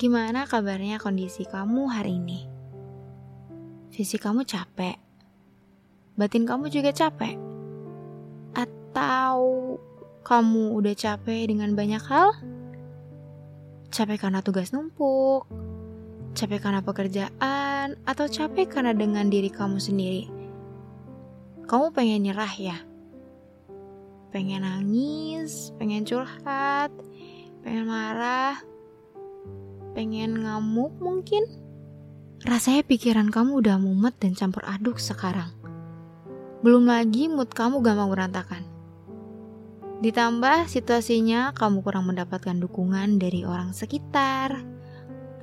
Gimana kabarnya kondisi kamu hari ini? Fisik kamu capek? Batin kamu juga capek? Atau kamu udah capek dengan banyak hal? Capek karena tugas numpuk? Capek karena pekerjaan? Atau capek karena dengan diri kamu sendiri? Kamu pengen nyerah ya? Pengen nangis? Pengen curhat? Pengen marah? Pengen ngamuk mungkin? Rasanya pikiran kamu udah mumet dan campur aduk sekarang. Belum lagi mood kamu gampang berantakan. Ditambah situasinya kamu kurang mendapatkan dukungan dari orang sekitar,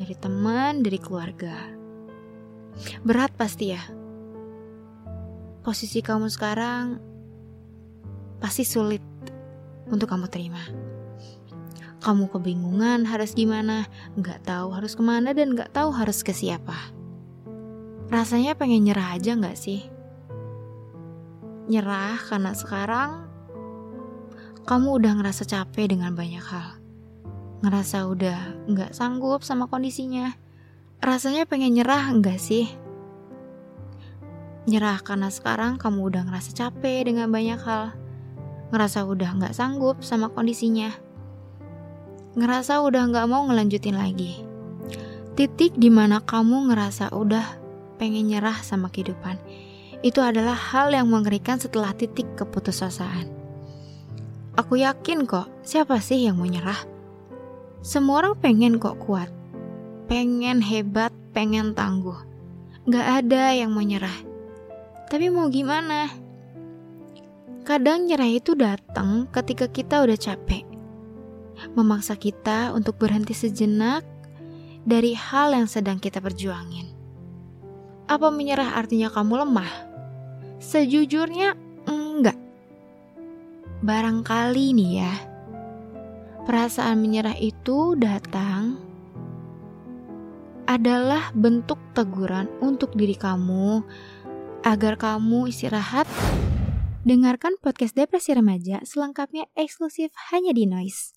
dari teman, dari keluarga. Berat pasti ya. Posisi kamu sekarang pasti sulit untuk kamu terima. Kamu kebingungan harus gimana, nggak tahu harus ke mana dan nggak tahu harus ke siapa. Rasanya pengen nyerah aja nggak sih? Nyerah karena sekarang kamu udah ngerasa capek dengan banyak hal. Ngerasa udah nggak sanggup sama kondisinya. Rasanya pengen nyerah nggak sih? Nyerah karena sekarang kamu udah ngerasa capek dengan banyak hal. Ngerasa udah nggak sanggup sama kondisinya ngerasa udah gak mau ngelanjutin lagi. Titik di mana kamu ngerasa udah pengen nyerah sama kehidupan. Itu adalah hal yang mengerikan setelah titik keputusasaan. Aku yakin kok, siapa sih yang mau nyerah? Semua orang pengen kok kuat. Pengen hebat, pengen tangguh. Gak ada yang mau nyerah. Tapi mau gimana? Kadang nyerah itu datang ketika kita udah capek memaksa kita untuk berhenti sejenak dari hal yang sedang kita perjuangin. Apa menyerah artinya kamu lemah? Sejujurnya, enggak. Barangkali nih ya, perasaan menyerah itu datang adalah bentuk teguran untuk diri kamu agar kamu istirahat. Dengarkan podcast Depresi Remaja selengkapnya eksklusif hanya di Noise.